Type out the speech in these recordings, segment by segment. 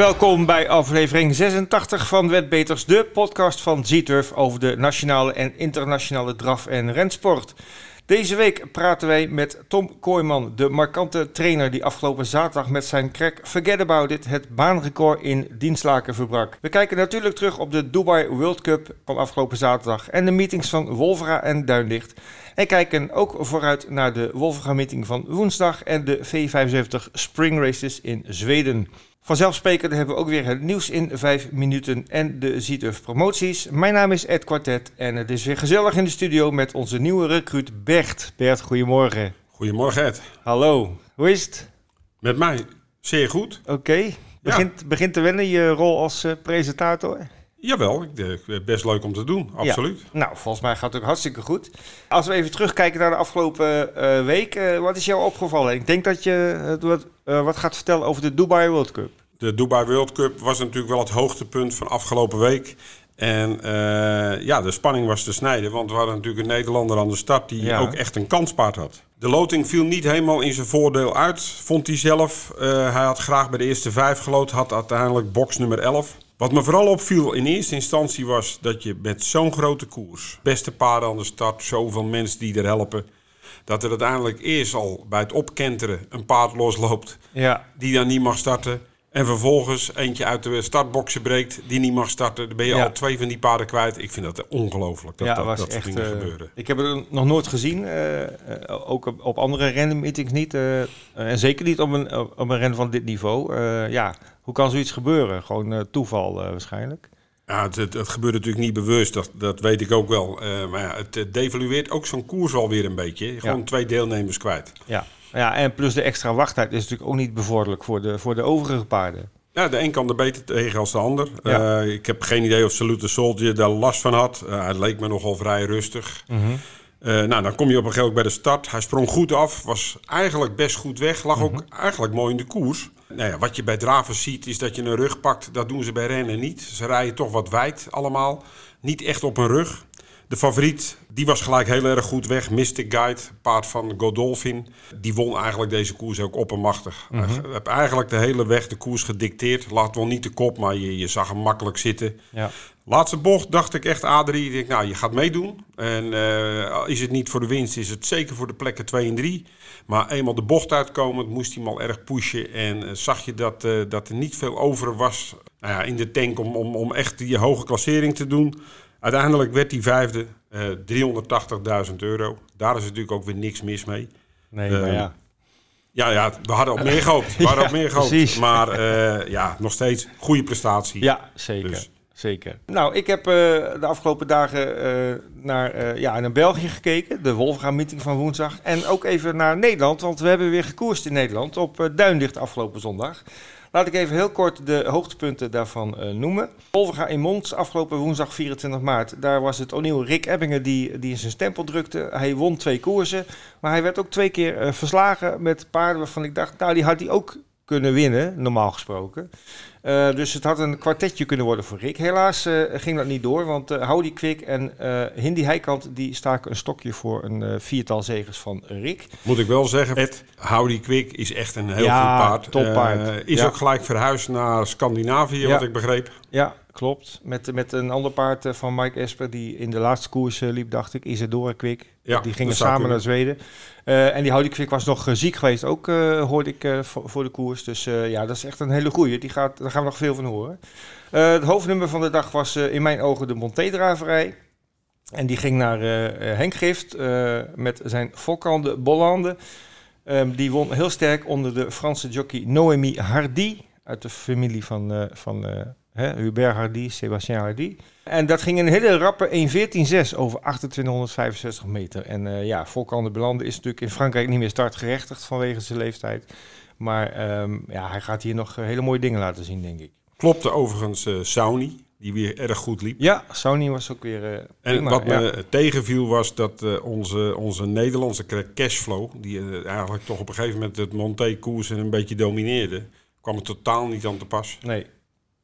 welkom bij aflevering 86 van Wetbeters, de podcast van Z-Turf over de nationale en internationale draf- en rensport. Deze week praten wij met Tom Kooijman, de markante trainer die afgelopen zaterdag met zijn crack Forget About It het baanrecord in Dienstlaken verbrak. We kijken natuurlijk terug op de Dubai World Cup van afgelopen zaterdag en de meetings van Wolvera en Duinlicht. En kijken ook vooruit naar de Wolvera meeting van woensdag en de V75 Spring Races in Zweden. Vanzelfsprekend hebben we ook weer het nieuws in 5 minuten en de Zieturf promoties. Mijn naam is Ed Quartet en het is weer gezellig in de studio met onze nieuwe recruit Bert. Bert, goedemorgen. Goedemorgen Ed. Hallo, hoe is het? Met mij zeer goed. Oké, begint, begint te wennen je rol als uh, presentator? Jawel, eh, best leuk om te doen, absoluut. Ja. Nou, volgens mij gaat het ook hartstikke goed. Als we even terugkijken naar de afgelopen uh, week, uh, wat is jou opgevallen? Ik denk dat je wat, wat gaat vertellen over de Dubai World Cup. De Dubai World Cup was natuurlijk wel het hoogtepunt van afgelopen week. En ja, de spanning was te snijden, want we hadden natuurlijk een Nederlander aan de start die ja. ook echt een kanspaard had. De loting viel niet helemaal in zijn voordeel uit, vond hij zelf. hij had graag bij de eerste vijf geloot, had uiteindelijk box nummer 11. Wat me vooral opviel in eerste instantie was dat je met zo'n grote koers, beste paarden aan de start, zoveel mensen die er helpen, dat er uiteindelijk eerst al bij het opkenteren een paard losloopt ja. die dan niet mag starten. En vervolgens eentje uit de startboxen breekt die niet mag starten. Dan ben je Ja. al twee van die paarden kwijt. Ik vind dat ongelooflijk dat ja, dat, was dat soort echt. dingen eh, gebeuren. ik heb het nog nooit gezien, eh, eh, ook op, op andere random meetings niet. eh, en zeker niet op een, op een ren van dit niveau. Eh, ja, hoe kan zoiets gebeuren? Gewoon eh, toeval eh, waarschijnlijk. Ja, het, het, het gebeurt natuurlijk niet bewust, dat, dat weet ik ook wel. Eh, maar ja, het, het devalueert ook zo'n koers alweer een beetje. Gewoon Ja. twee deelnemers kwijt. Ja. ja, en plus de extra wachttijd is natuurlijk ook niet bevorderlijk voor de, voor de overige paarden. Ja, de een kan er beter tegen als de ander. Ja. Ik heb geen idee of Salute Soldier daar last van had. Hij leek me nogal vrij rustig. Eh, nou, dan kom je op een gegeven moment bij de start. Hij sprong goed af, was eigenlijk best goed weg. Lag ook eigenlijk mooi in de koers. Nou ja, wat je bij dravers ziet, is dat je een rug pakt. Dat doen ze bij rennen niet. Ze rijden toch wat wijd allemaal. Niet echt op een rug. De favoriet, die was gelijk heel erg goed weg. Mystic Guide, paard van Godolphin. Die won eigenlijk deze koers ook oppermachtig. Hij heeft eigenlijk de hele weg de koers gedicteerd. Laat wel niet de kop, maar je, je zag hem makkelijk zitten. Ja. Laatste bocht dacht ik echt, Adrie, ik denk, nou, je gaat meedoen. En eh, is het niet voor de winst, is het zeker voor de plekken 2 en 3. Maar eenmaal de bocht uitkomen, moest hij al erg pushen. En eh, zag je dat, eh, dat er niet veel over was nou in de tank om, om, om echt die hoge klassering te doen. Uiteindelijk werd hij vijfde, eh 380.000 euro. Daar is natuurlijk ook weer niks mis mee. Nee, maar ja. Ja, ja, we hadden op meer gehoopt. We hadden Ja, op meer gehoopt. precies. Maar ja, nog steeds goede prestatie. Ja, zeker. Dus. Zeker. Nou, ik heb eh, de afgelopen dagen eh, naar, eh, ja, naar België gekeken. De Wolfga meeting van woensdag. En ook even naar Nederland, want we hebben weer gekoerst in Nederland op Duindicht afgelopen zondag. Laat ik even heel kort de hoogtepunten daarvan noemen. Wolverga in Mons afgelopen woensdag 24 maart. Daar was het opnieuw Rick Ebbingen die, die zijn stempel drukte. Hij won twee koersen, maar hij werd ook twee keer verslagen met paarden waarvan ik dacht, nou die had hij ook kunnen winnen, normaal gesproken. Eh, dus het had een kwartetje kunnen worden voor Rick. Helaas eh, ging dat niet door, want uh, Houdi Kwik en eh Hindi Heikant die staken een stokje voor een eh, viertal zegers van Rick. Moet ik wel zeggen, Ed, Howdy Quick is echt een heel Ja, goed paard. toppaard. Eh, is Ja. ook gelijk verhuisd naar Scandinavië, Ja. wat ik begreep. Ja, klopt. Met, met een ander paard eh, van Mike Esper die in de laatste koers eh, liep, dacht ik, Isadora Kwik. Ja, die gingen samen naar. Zweden. Eh, en die Houdi Kwik was nog ziek geweest, ook eh, hoorde ik voor, de koers. Dus ja, dat is echt een hele goeie. Die gaat, daar gaan we nog veel van horen. Het hoofdnummer van de dag was in mijn ogen de Monté-draverij. En die ging naar Henk Gift met zijn Fokande Bollande. Ehm, die won heel sterk onder de Franse jockey Noémie Hardy. Uit de familie van, van hè, Hubert Hardy, Sébastien Hardy. En dat ging een hele rappe 1.14.6 over 2865 meter. En eh ja, Fokande Bollande is natuurlijk in Frankrijk niet meer startgerechtigd vanwege zijn leeftijd. Maar ehm, ja, hij gaat hier nog eh, hele mooie dingen laten zien, denk ik. Klopte overigens eh Sauni, die weer erg goed liep. Ja, Sony was ook weer eh En prima, wat ja. me tegenviel was dat onze, onze Nederlandse cashflow, die eigenlijk toch op een gegeven moment het Monté-koers een beetje domineerde, kwam er totaal niet aan te pas. Nee.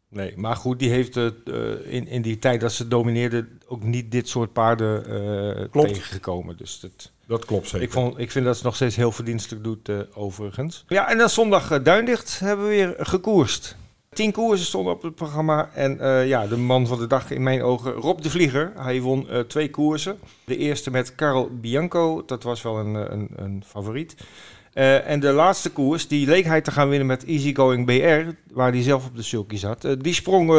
Nee, maar goed, die heeft het eh, in, in die tijd dat ze domineerde ook niet dit soort paarden eh, Klopt. tegengekomen. Dus dat, Dat klopt zeker. ik, vond, ik vind dat ze nog steeds heel verdienstelijk doet, eh, overigens. Ja, en dan zondag eh, Duindicht hebben we weer gekoerst. Tien koersen stonden op het programma. En uh, ja, de man van de dag in mijn ogen, Rob de Vlieger. Hij won uh, twee koersen. De eerste met Carl Bianco, dat was wel een, een, een favoriet. Uh, en de laatste koers, die leek hij te gaan winnen met Easygoing BR, waar hij zelf op de sulky zat. die sprong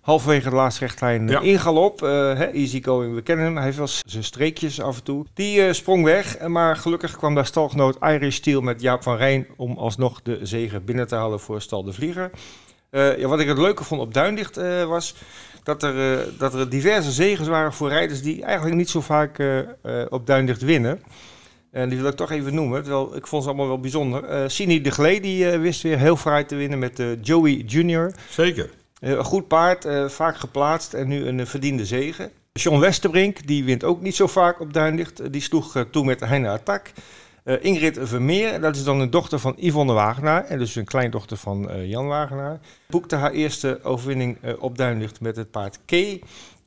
halverwege de laatste rechtlijn ja. in galop. Uh, Easygoing, we kennen hem. Hij heeft wel zijn streekjes af en toe. Die uh, sprong weg, maar gelukkig kwam daar stalgenoot Irish Steel met Jaap van Rijn om alsnog de zegen binnen te halen voor Stal de Vlieger. Uh, ja, wat ik het leuke vond op Duindicht was dat er, dat er diverse zegens waren voor rijders die eigenlijk niet zo vaak op Duindicht winnen. En die wil ik toch even noemen, terwijl ik vond ze allemaal wel bijzonder. Uh, Sini de Glee die wist weer heel fraai te winnen met Joey Junior. Zeker. Eh, een goed paard, vaak geplaatst en nu een verdiende zegen. John Westerbrink, die wint ook niet zo vaak op Duinlicht. Die sloeg toe met Heine Attack. Ingrid Vermeer, dat is dan een dochter van Yvonne Wagenaar. En dus een kleindochter van Jan Wagenaar. Boekte haar eerste overwinning op Duinlicht met het paard K.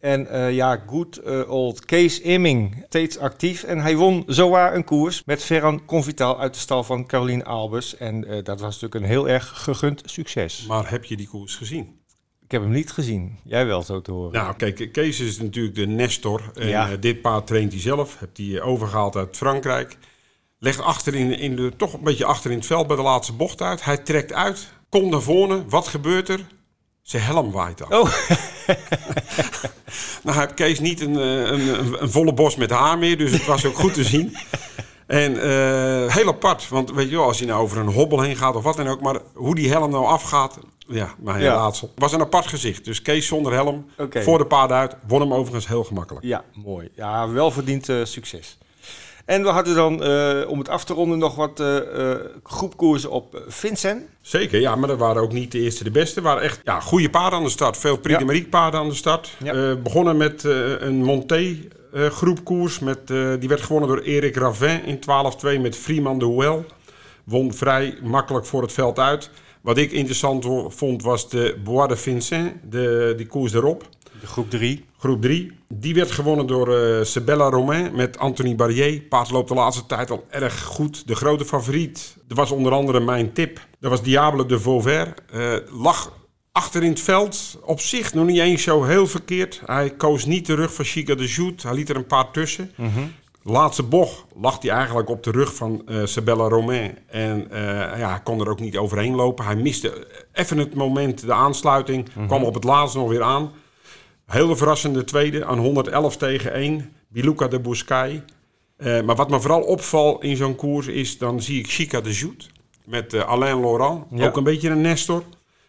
En ja, good old Kees Imming, steeds actief. En hij won zowaar een koers met Ferran Convital uit de stal van Caroline Albers. En dat was natuurlijk een heel erg gegund succes. Maar heb je die koers gezien? Ik heb hem niet gezien. Jij wel zo te horen. Nou, kijk, Kees is natuurlijk de Nestor. En ja. dit paard traint hij zelf. Hebt hij eh, overgehaald uit Frankrijk. Legt achter in, de, toch een beetje achter in het veld bij de laatste bocht uit. Hij trekt uit. Komt naar voren. Wat gebeurt er? Zijn helm waait af. Oh. nou heeft Kees niet een, eh, een, een, volle bos met haar meer. Dus het was ook goed te zien. En uh, heel apart, want weet je wel, als je nou over een hobbel heen gaat of wat dan ook, maar hoe die helm nou afgaat, ja, maar helaas. Ja. was een apart gezicht. Dus Kees zonder helm, voor de paard uit, won hem overigens heel gemakkelijk. Ja, mooi. Ja, welverdiend uh, succes. En we hadden dan, uh, om het af te ronden, nog wat uh, groepkoersen op Vincent. Zeker, ja, maar dat waren ook niet de eerste de beste. Er waren echt ja, goede paarden aan de start. Veel Prix ja. paarden aan de start. Ja. begonnen met een Monté groepkoers. Met, die werd gewonnen door Erik Ravin in 12-2 met Freeman de Well. Won vrij makkelijk voor het veld uit. Wat ik interessant vond was de Bois de Vincent, de, die koers erop. De groep 3. Groep 3. Die werd gewonnen door uh, Sebella Romain met Anthony Barrier. Paard loopt de laatste tijd al erg goed. De grote favoriet, dat was onder andere mijn tip. Dat was Diable de Vauvert. Uh, lag achter in het veld. Op zich nog niet eens zo heel verkeerd. Hij koos niet terug van Chica de Jout. Hij liet er een paar tussen. Mm Laatste bocht lag hij eigenlijk op de rug van uh, Sabella Romain. En uh, ja, hij kon er ook niet overheen lopen. Hij miste even het moment, de aansluiting. Mm Kwam op het laatste nog weer aan. Hele verrassende tweede aan 111 tegen 1. Biluca de Bouscay. Uh, maar wat me vooral opvalt in zo'n koers is... dan zie ik Chica de Jout met Alain Laurent. Ja. Ook een beetje een Nestor.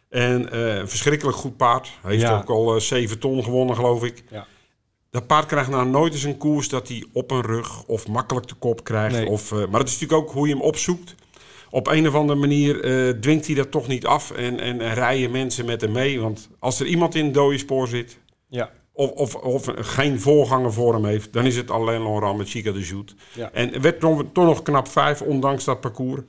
En een verschrikkelijk goed paard. Hij heeft ja. ook al 7 ton gewonnen, geloof ik. Ja. Dat paard krijgt nou nooit eens een koers dat hij op een rug of makkelijk de kop krijgt. Of, uh, maar het is natuurlijk ook hoe je hem opzoekt. Op een of andere manier uh, dwingt hij dat toch niet af en, en, en, rijden mensen met hem mee. Want als er iemand in het dode spoor zit, ja. of, of, of geen voorganger voor hem heeft, dan is het alleen Laurent met Chica de Jout. Ja. En werd toch, toch nog knap vijf, ondanks dat parcours.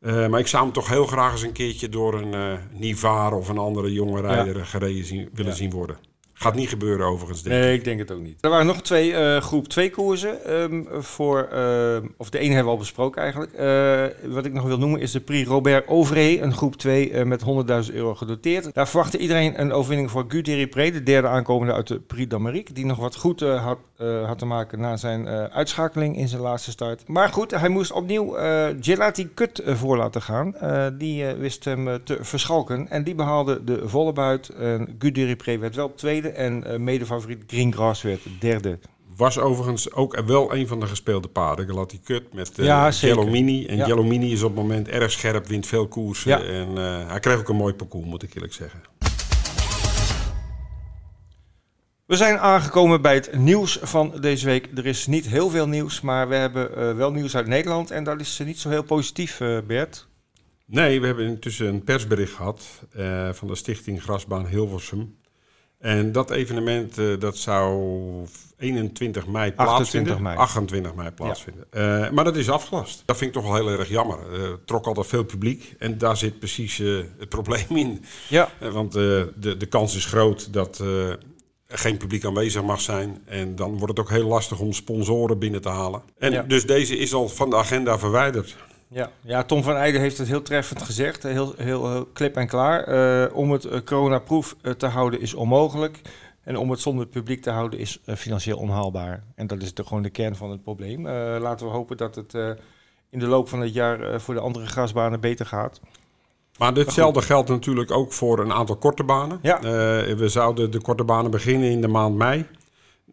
Uh, maar ik zou hem toch heel graag eens een keertje door een uh, Nivar of een andere jonge rijder ja. gereden zien, willen zien worden. Gaat niet gebeuren overigens, denk nee, ik. denk het ook niet. Er waren nog twee uh, groep 2 koersen. Um, voor, uh, of de ene hebben we al besproken eigenlijk. Uh, wat ik nog wil noemen is de Prix Robert Overé. Een groep 2 met 100.000 euro gedoteerd. Daar verwachtte iedereen een overwinning voor Guy Pre, de derde aankomende uit de Prix d'Amérique. Die nog wat goed had, had te maken na zijn uitschakeling in zijn laatste start. Maar goed, hij moest opnieuw Gelati Kut voor laten gaan. die wist hem te verschalken. En die behaalde de volle buit. Guy Pre werd wel tweede en uh, medefavoriet Greengrass werd derde. Was overigens ook wel een van de gespeelde paarden. Galati Cut met uh, ja, Mini. En ja. Mini is op het moment erg scherp, wint veel koersen. En uh, hij kreeg ook een mooi parcours, moet ik eerlijk zeggen. We zijn aangekomen bij het nieuws van deze week. Er is niet heel veel nieuws, maar we hebben uh, wel nieuws uit Nederland. En dat is niet zo heel positief, Bert. Nee, we hebben intussen een persbericht gehad van de stichting Grasbaan Hilversum. En dat evenement uh, dat zou 21 mei plaatsvinden. 28 mei. 28 mei plaatsvinden. Ja. Uh, maar dat is afgelast. Dat vind ik toch wel heel erg jammer. Uh, trok altijd veel publiek. En daar zit precies het probleem in. Ja. want de, de kans is groot dat er geen publiek aanwezig mag zijn. En dan wordt het ook heel lastig om sponsoren binnen te halen. En ja. dus deze is al van de agenda verwijderd. Ja, ja Tom van Eijden heeft het heel treffend gezegd, heel, heel, heel klip en klaar. Eh, om het uh, coronaproof uh, te houden is onmogelijk. En om het zonder het publiek te houden is financieel onhaalbaar. En dat is de, gewoon de kern van het probleem. laten we hopen dat het in de loop van het jaar voor de andere grasbanen beter gaat. Maar ditzelfde geldt natuurlijk ook voor een aantal korte banen. Ja. we zouden de korte banen beginnen in de maand mei.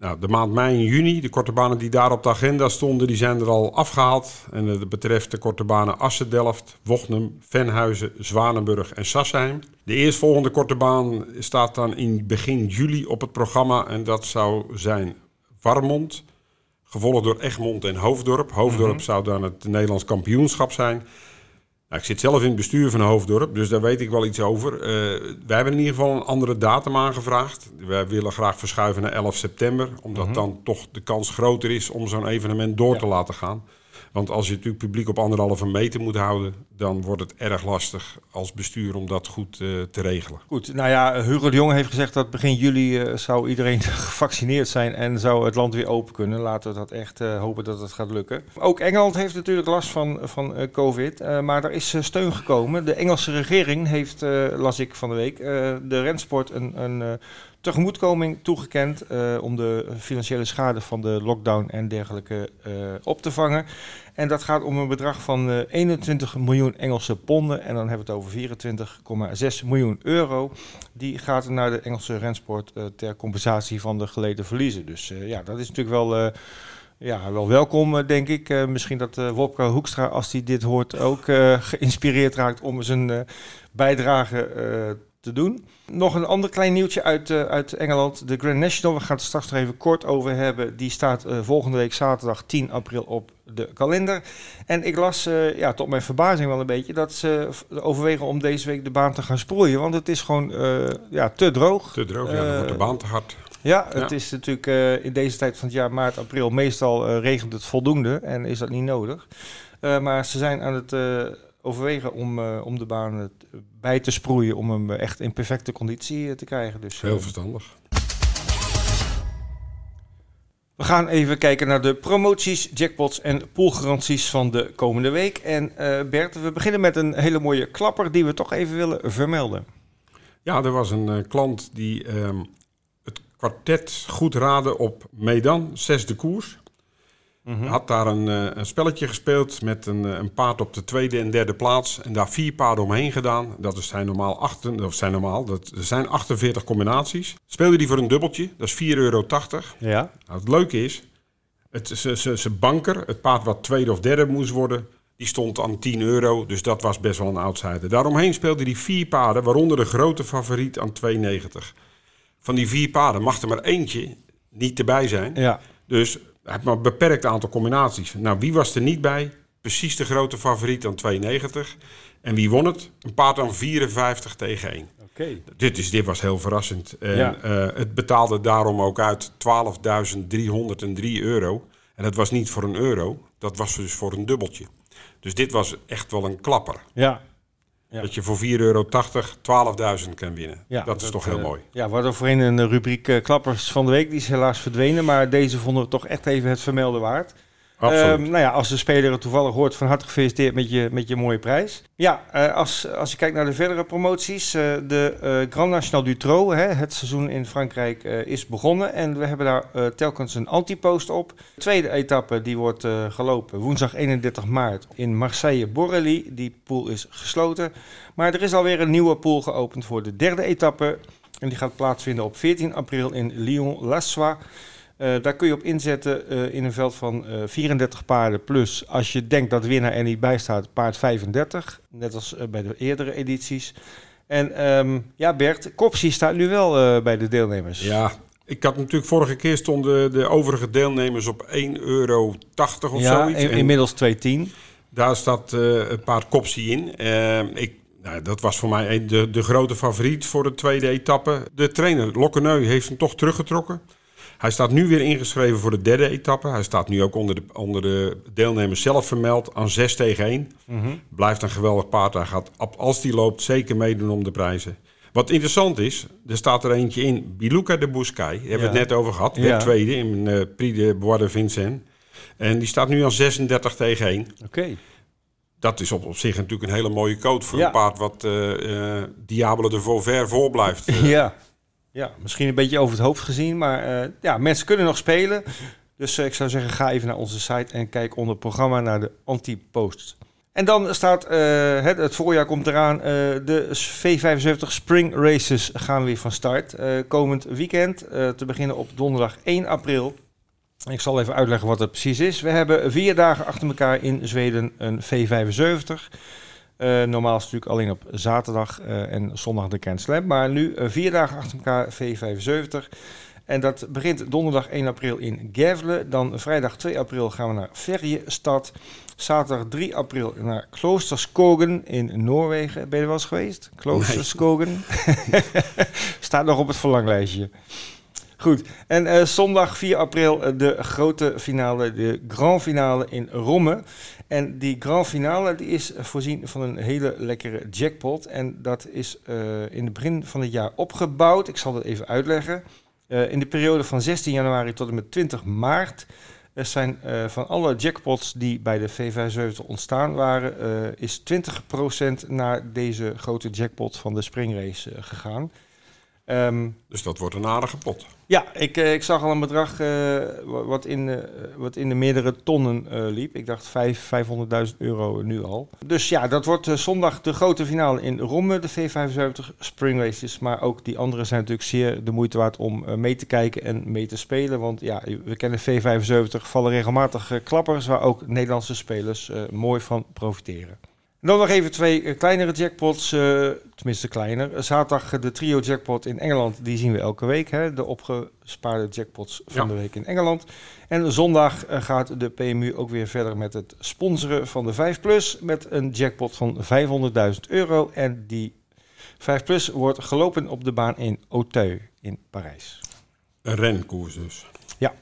Nou, de maand mei en juni, de korte banen die daar op de agenda stonden, die zijn er al afgehaald. En dat betreft de korte banen Assen-Delft, Wochnum, Venhuizen, Zwanenburg en Sassheim. De eerstvolgende korte baan staat dan in begin juli op het programma. En dat zou zijn Warmond, gevolgd door Egmond en Hoofddorp. Hoofddorp mhm. zou dan het Nederlands kampioenschap zijn. Nou, ik zit zelf in het bestuur van Hoofddorp, dus daar weet ik wel iets over. Uh, wij hebben in ieder geval een andere datum aangevraagd. Wij willen graag verschuiven naar 11 september, omdat mhm. dan toch de kans groter is om zo'n evenement door te laten gaan. Want als je natuurlijk publiek op anderhalve meter moet houden, dan wordt het erg lastig als bestuur om dat goed uh, te regelen. Goed, nou ja, Hugo de Jong heeft gezegd dat begin juli uh, zou iedereen gevaccineerd zijn en zou het land weer open kunnen. Laten we dat echt uh, hopen dat het gaat lukken. Ook Engeland heeft natuurlijk last van, van COVID, maar er is steun gekomen. De Engelse regering heeft, las ik van de week, de rensport een, een tegemoetkoming toegekend om de financiële schade van de lockdown en dergelijke op te vangen. En dat gaat om een bedrag van uh, eh, 21 miljoen Engelse ponden. En dan hebben we het over 24,6 miljoen euro. Die gaat naar de Engelse rensport ter compensatie van de geleden verliezen. Dus ja, dat is natuurlijk wel ja, wel welkom, denk ik. misschien dat Wopke Hoekstra, als hij dit hoort, ook geïnspireerd raakt om zijn bijdrage te doen. Nog een ander klein nieuwtje uit, uh, uit Engeland. De Grand National, we gaan het straks nog even kort over hebben. Die staat uh, volgende week zaterdag 10 april op de kalender. En ik las, uh, ja, tot mijn verbazing wel een beetje, dat ze overwegen om deze week de baan te gaan sproeien. Want het is gewoon ja, te droog. Te droog, ja, dan wordt de baan te hard. Ja, het is natuurlijk in deze tijd van het jaar, maart, april, meestal regent het voldoende en is dat niet nodig. maar ze zijn aan het overwegen om, uh, om de baan bij te sproeien om hem echt in perfecte conditie eh, te krijgen. Dus, Heel eh, verstandig. We gaan even kijken naar de promoties, jackpots en poolgaranties van de komende week. En Bert, we beginnen met een hele mooie klapper die we toch even willen vermelden. Ja, er was een klant die ehm, het kwartet goed raadde op Medan, zesde koers. Mm Had daar een, uh, een, spelletje gespeeld met een, eh, een, paard op de tweede en derde plaats. En daar vier paarden omheen gedaan. Dat zijn normaal, achter, of zijn normaal dat, er zijn 48 combinaties. Speelde die voor een dubbeltje, dat is 4,80 euro. Ja. Nou, het leuke is, zijn banker, het paard wat tweede of derde moest worden, die stond aan 10 euro. Dus dat was best wel een outsider. Daaromheen speelde hij vier paarden, waaronder de grote favoriet aan 2,90. Van die vier paarden mag er maar eentje niet erbij zijn. Ja. Dus hij heeft maar een beperkt aantal combinaties. Nou, wie was er niet bij? Precies de grote favoriet aan 92. En wie won het? Een paard aan 54 tegen 1. Okay. Dit, is, dit was heel verrassend. En ja. uh, het betaalde daarom ook uit 12.303 euro. En dat was niet voor een euro, dat was dus voor een dubbeltje. Dus dit was echt wel een klapper. Ja, dat je voor 4,80 euro 12.000 kan winnen. Ja, dat is toch heel uh, mooi. Ja, we hadden voorheen een rubriek uh, Klappers van de Week. Die is helaas verdwenen. Maar deze vonden we toch echt even het vermelden waard. Um, nou ja, als de speler het toevallig hoort, van harte gefeliciteerd met je, met je mooie prijs. Ja, uh, als, als je kijkt naar de verdere promoties, uh, de uh, Grand National du Trot, hè, het seizoen in Frankrijk is begonnen. En we hebben daar telkens een antipost op. De tweede etappe die wordt gelopen woensdag 31 maart in Marseille-Borrelly. Die pool is gesloten. Maar er is alweer een nieuwe pool geopend voor de derde etappe. En die gaat plaatsvinden op 14 april in Lyon-Lassois. Uh, daar kun je op inzetten uh, in een veld van uh, eh, 34 paarden plus. Als je denkt dat winnaar er niet bij staat, paard 35. Net als bij de eerdere edities. En um, ja, Bert, Kopsie staat nu wel bij de deelnemers. Ja, ik had natuurlijk vorige keer stonden de overige deelnemers op 1,80 euro of ja, zoiets. In, inmiddels 2,10. Daar staat het paard Kopsie in. Ehm, ik nou, dat was voor mij de, de grote favoriet voor de tweede etappe. De trainer Lokkeneu heeft hem toch teruggetrokken. Hij staat nu weer ingeschreven voor de derde etappe. Hij staat nu ook onder de, onder de deelnemers zelf vermeld aan 6 tegen 1. Mm Blijft een geweldig paard. Hij gaat, als die loopt, zeker meedoen om de prijzen. Wat interessant is, er staat er eentje in. Biluca de Bouscay. Daar hebben we het net over gehad. Werd tweede in uh, Prix de Bois de Vincennes. En die staat nu aan 36 tegen 1. Oké. dat is op, op zich natuurlijk een hele mooie coat voor Ja. een paard wat eh eh Diablo de Vauvert voor blijft. Ja. Ja, misschien een beetje over het hoofd gezien, maar eh, ja, mensen kunnen nog spelen. Dus eh, ik zou zeggen, ga even naar onze site en kijk onder programma naar de anti-posts. En dan staat, eh, het, het voorjaar komt eraan, de V75 Spring Races gaan weer van start. Komend weekend, te beginnen op donderdag 1 april. Ik zal even uitleggen wat het precies is. We hebben vier dagen achter elkaar in Zweden een V75. Eh, normaal is het natuurlijk alleen op zaterdag eh, en zondag de Grand Slam. Maar nu eh, vier dagen achter elkaar V75. En dat begint donderdag 1 april in Gävle. Dan vrijdag 2 april gaan we naar Ferjestad. Zaterdag 3 april naar Kloosterskogen in Noorwegen. Ben je er wel eens geweest? Kloosterskogen. Staat nog op het verlanglijstje. Goed. En eh, zondag 4 april eh, de grote finale, de grand finale in Romme. En die grand finale die is voorzien van een hele lekkere jackpot. En dat is eh, in het begin van het jaar opgebouwd. Ik zal dat even uitleggen. In de periode van 16 januari tot en met 20 maart zijn van alle jackpots die bij de V75 ontstaan waren, is 20% naar deze grote jackpot van de springrace gegaan. Ehm, Dus dat wordt een aardige pot. ja, ik, eh, ik zag al een bedrag eh, wa- wat, in, wat in de meerdere tonnen eh, liep. Ik dacht vijf- 500.000 euro nu al. Dus ja, dat wordt zondag de grote finale in Romme, de V75 Spring Races. Maar ook die andere zijn natuurlijk zeer de moeite waard om mee te kijken en mee te spelen. Want ja, we kennen V75, vallen regelmatig klappers waar ook Nederlandse spelers mooi van profiteren. En dan nog even twee eh, kleinere jackpots, eh, tenminste kleiner. Zaterdag de trio jackpot in Engeland, die zien we elke week. Hè? De opgespaarde jackpots van Ja. de week in Engeland. En zondag eh, gaat de PMU ook weer verder met het sponsoren van de 5 Plus met een jackpot van 500.000 euro. En die 5 Plus wordt gelopen op de baan in Auteuil in Parijs. Een renkoers dus. Ja.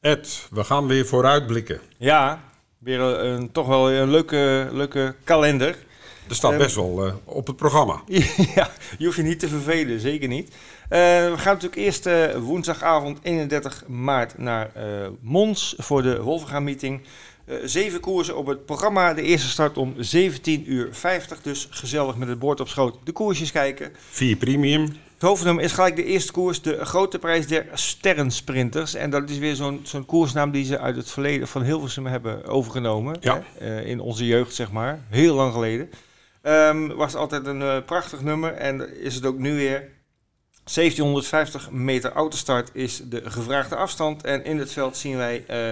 Ed, we gaan weer vooruitblikken. Ja, weer een, een- toch wel een leuke, leuke kalender. Er staat Ehm, best wel eh, op het programma. ja, je hoeft je niet te vervelen, zeker niet. Eh, we gaan natuurlijk eerst eh, woensdagavond 31 maart naar eh, Mons voor de Wolvenga-meeting. Eh, zeven koersen op het programma. De eerste start om 17.50 uur. Dus gezellig met het bord op schoot de koersjes kijken. Vier premium. Het hoofdnummer is gelijk de eerste koers, de grote prijs der sterrensprinters. En dat is weer zo'n zo'n koersnaam die ze uit het verleden van Hilversum hebben overgenomen. Ja. Hè? Eh, in onze jeugd, zeg maar. Heel lang geleden. Ehm, was altijd een eh, prachtig nummer en is het ook nu weer. 1750 meter autostart is de gevraagde afstand. En in het veld zien wij eh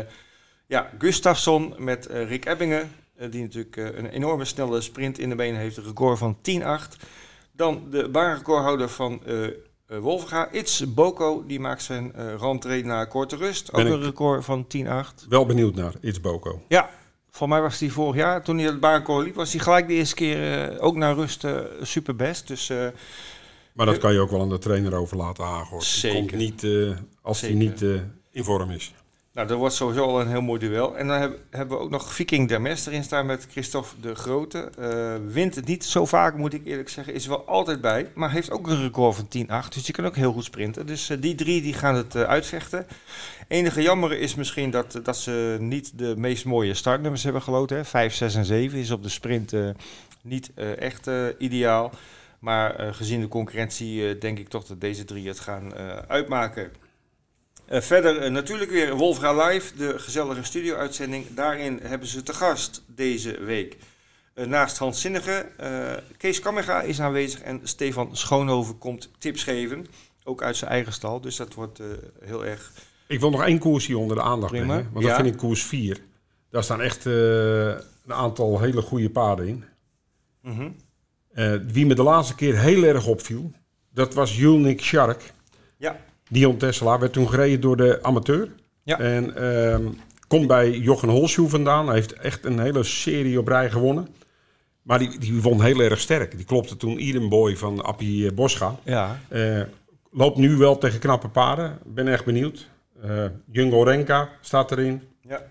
ja, Gustafsson met Rick Ebbingen. die natuurlijk een enorme snelle sprint in de benen heeft. Een record van 10-8. Dan de baanrecordhouder van eh, Wolfga, It's Boko. Die maakt zijn eh rentree naar korte rust. Ook een record van 10-8. Wel benieuwd naar It's Boko. Ja, voor mij was hij vorig jaar, toen hij het baanrecord liep, was hij gelijk de eerste keer ook naar rust eh superbest. Dus Maar dat kan je ook wel aan de trainer overlaten, Hagort. Die Zeker. komt niet als hij niet in vorm is. Nou, dat wordt sowieso al een heel mooi duel. En dan heb- hebben we ook nog Viking Dermes erin staan met Christophe de Grote. Eh, wint het niet zo vaak, moet ik eerlijk zeggen. Is er wel altijd bij, maar heeft ook een record van 10-8. Dus die kan ook heel goed sprinten. Dus eh, die drie die gaan het eh, uitvechten. Enige jammer is misschien dat, dat ze niet de meest mooie startnummers hebben geloten. Hè. 5, 6 en 7 is op de sprint niet echt ideaal. Maar gezien de concurrentie denk ik toch dat deze drie het gaan uitmaken. Eh, verder eh, natuurlijk weer Wolfga Live, de gezellige studio-uitzending. Daarin hebben ze te gast deze week. eh, naast Hans Zinnige, eh, Kees Kammerga is aanwezig en Stefan Schoonhoven komt tips geven. Ook uit zijn eigen stal, dus dat wordt heel erg... Ik wil nog één koers hier onder de aandacht Prima. brengen. Want Ja. dat vind ik koers 4. Daar staan echt een aantal hele goede paarden in. Mhm. Wie me de laatste keer heel erg opviel, dat was Julnik Shark. Ja, Dion Tesla werd toen gereden door de amateur. Ja. En ehm, komt bij Jochen Holschuh vandaan. Hij heeft echt een hele serie op rij gewonnen. Maar die, die won heel erg sterk. Die klopte toen Eden Boy van Appie eh, Boscha. ja. Eh, loopt nu wel tegen knappe paarden. Ben echt benieuwd. Eh Jungo Renka staat erin. ja.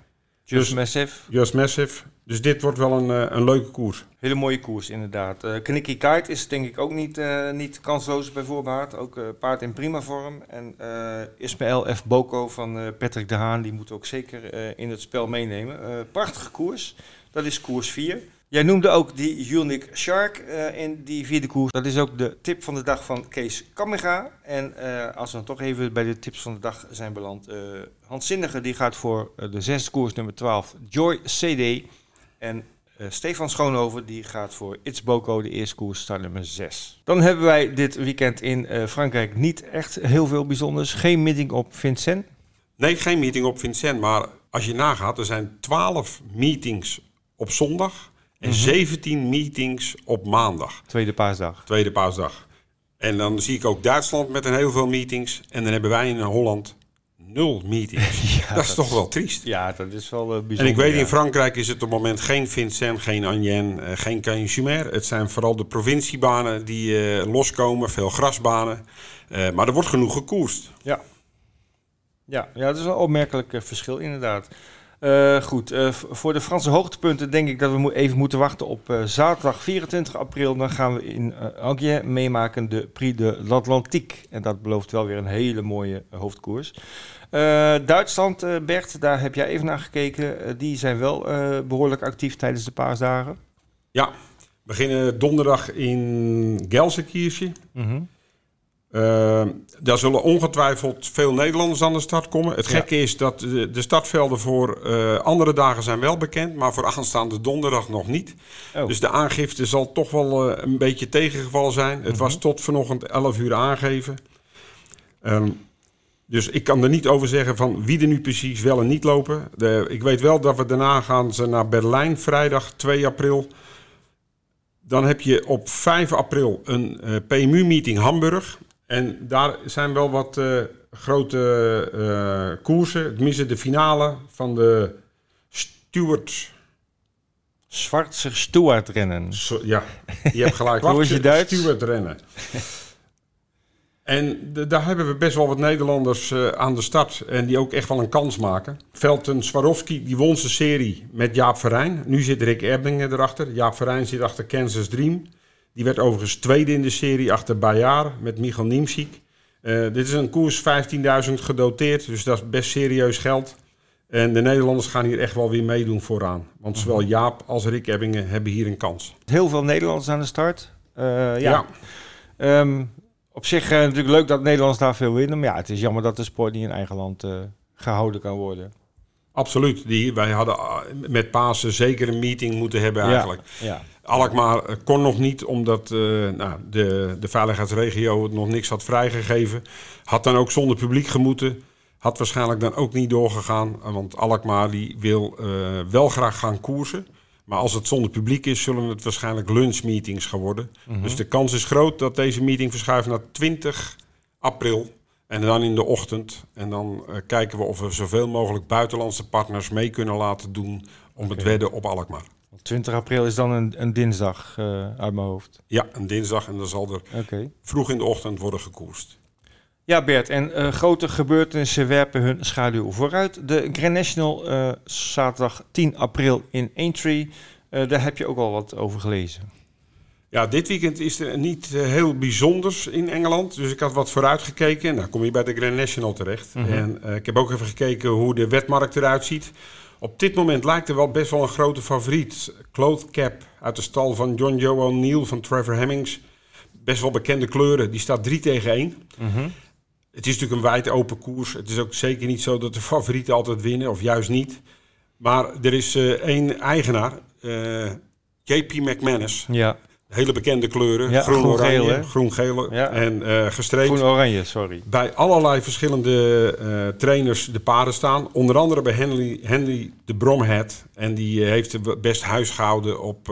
Just Dus- Massive. Just Massive. Dus dit wordt wel een, uh, een leuke koers. Hele mooie koers, inderdaad. Uh, Knikki Kite is denk ik ook niet, uh, niet kansloos bij voorbaat. Ook paard in prima vorm. En Ismaël F. Boko van Patrick de Haan, die moet ook zeker in het spel meenemen. prachtige koers. Dat is koers 4. Jij noemde ook die Unique Shark in die vierde koers. Dat is ook de tip van de dag van Kees Kamega. En als we dan toch even bij de tips van de dag zijn beland. Uh, die gaat voor de zesde koers nummer 12 Joy CD. En Stefan Schoonhoven die gaat voor It's Boko, de eerste koers, start nummer 6. Dan hebben wij dit weekend in Frankrijk niet echt heel veel bijzonders. Geen meeting op Vincent. Nee, geen meeting op Vincent. Maar als je nagaat, er zijn 12 meetings op zondag en 17 mhm. meetings op maandag. Tweede paasdag. Tweede paasdag. En dan zie ik ook Duitsland met een heel veel meetings. En dan hebben wij in Holland nul meetings. ja, dat is toch wel triest. Ja, dat is wel uh, bijzonder. En ik weet, in Frankrijk is het op het moment geen Vincent, geen Anienne, uh, geen Canjumer. Het zijn vooral de provinciebanen die uh, loskomen, veel grasbanen. maar er wordt genoeg gekoerst. Ja. Ja, ja, dat is een opmerkelijk verschil inderdaad. Uh, goed, uh, voor de Franse hoogtepunten denk ik dat we mo even moeten wachten op uh, zaterdag 24 april. Dan gaan we in Angers meemaken de Prix de l'Atlantique. En dat belooft wel weer een hele mooie hoofdkoers. Duitsland, Bert, daar heb jij even naar gekeken. die zijn wel behoorlijk actief tijdens de paasdagen. Ja, we beginnen donderdag in Gelsenkirchen. Mm uh, daar zullen ongetwijfeld veel Nederlanders aan de start komen. Het gekke is dat de, de startvelden voor uh, andere dagen zijn wel bekend, maar voor aanstaande donderdag nog niet. Oh. Dus de aangifte zal toch wel uh, een beetje tegengevallen zijn. Het mm -hmm. was tot vanochtend 11 uur aangeven. Um, dus ik kan er niet over zeggen van wie er nu precies wel en niet lopen. De, ik weet wel dat we daarna gaan ze naar Berlijn, vrijdag 2 april. Dan heb je op 5 april een uh, PMU-meeting Hamburg. En daar zijn wel wat uh, grote uh, koersen. Tenminste, de finale van de Stuart... Zwartse Stuart-rennen. So, ja, je hebt gelijk. Hoe is je Duits? Stuart-rennen. En de, daar hebben we best wel wat Nederlanders uh, aan de start. En die ook echt wel een kans maken. Velten Swarovski, die won zijn serie met Jaap Verijn. Nu zit Rick Erbingen erachter. Jaap Verijn zit achter Kansas Dream. Die werd overigens tweede in de serie achter Bayard met Michal Niemsik. Uh, dit is een koers 15.000 gedoteerd, dus dat is best serieus geld. En de Nederlanders gaan hier echt wel weer meedoen vooraan. Want zowel mhm. Jaap als Rick Ebbingen hebben hier een kans. Heel veel Nederlanders aan de start. Uh, ja. ja. Um, op zich uh, natuurlijk leuk dat Nederlanders daar veel winnen. Maar ja, het is jammer dat de sport niet in eigen land gehouden kan worden. Absoluut. Die, wij hadden met Pasen zeker een meeting moeten hebben eigenlijk. Ja, ja. Alkmaar eh, kon nog niet, omdat uh, nou, de, de veiligheidsregio nog niks had vrijgegeven. Had dan ook zonder publiek gemoeten. Had waarschijnlijk dan ook niet doorgegaan. Want Alkmaar die wil uh, wel graag gaan koersen. Maar als het zonder publiek is, zullen het waarschijnlijk lunchmeetings gaan worden. Mhm. Dus de kans is groot dat deze meeting verschuift naar 20 april. En dan in de ochtend. En dan uh, kijken we of we zoveel mogelijk buitenlandse partners mee kunnen laten doen om okay. het wedden op Alkmaar. 20 april is dan een, een dinsdag uh, uit mijn hoofd. Ja, een dinsdag en dan zal er okay. vroeg in de ochtend worden gekoerst. Ja, Bert, en uh, grote gebeurtenissen werpen hun schaduw vooruit. De Grand National uh, zaterdag 10 april in Aintree. daar heb je ook al wat over gelezen. Ja, dit weekend is er niet heel bijzonders in Engeland. Dus ik had wat vooruitgekeken. En dan kom je bij de Grand National terecht. Mm -hmm. En ik heb ook even gekeken hoe de wetmarkt eruit ziet. Op dit moment lijkt er wel best wel een grote favoriet. Cloth Cap uit de stal van John Joe O'Neill van Trevor Hemmings. Best wel bekende kleuren. Die staat 3 tegen 1. Mm Het is natuurlijk een wijd open koers. Het is ook zeker niet zo dat de favorieten altijd winnen, of juist niet. Maar er is uh, één eigenaar, uh, eh, JP McManus. Ja hele bekende kleuren. Ja, groen-oranje, groen-geel ja. en uh, gestreept. Groen-oranje, sorry. Bij allerlei verschillende trainers de paarden staan. Onder andere bij Henry, Henry de Bromhead. En die heeft best huis gehouden op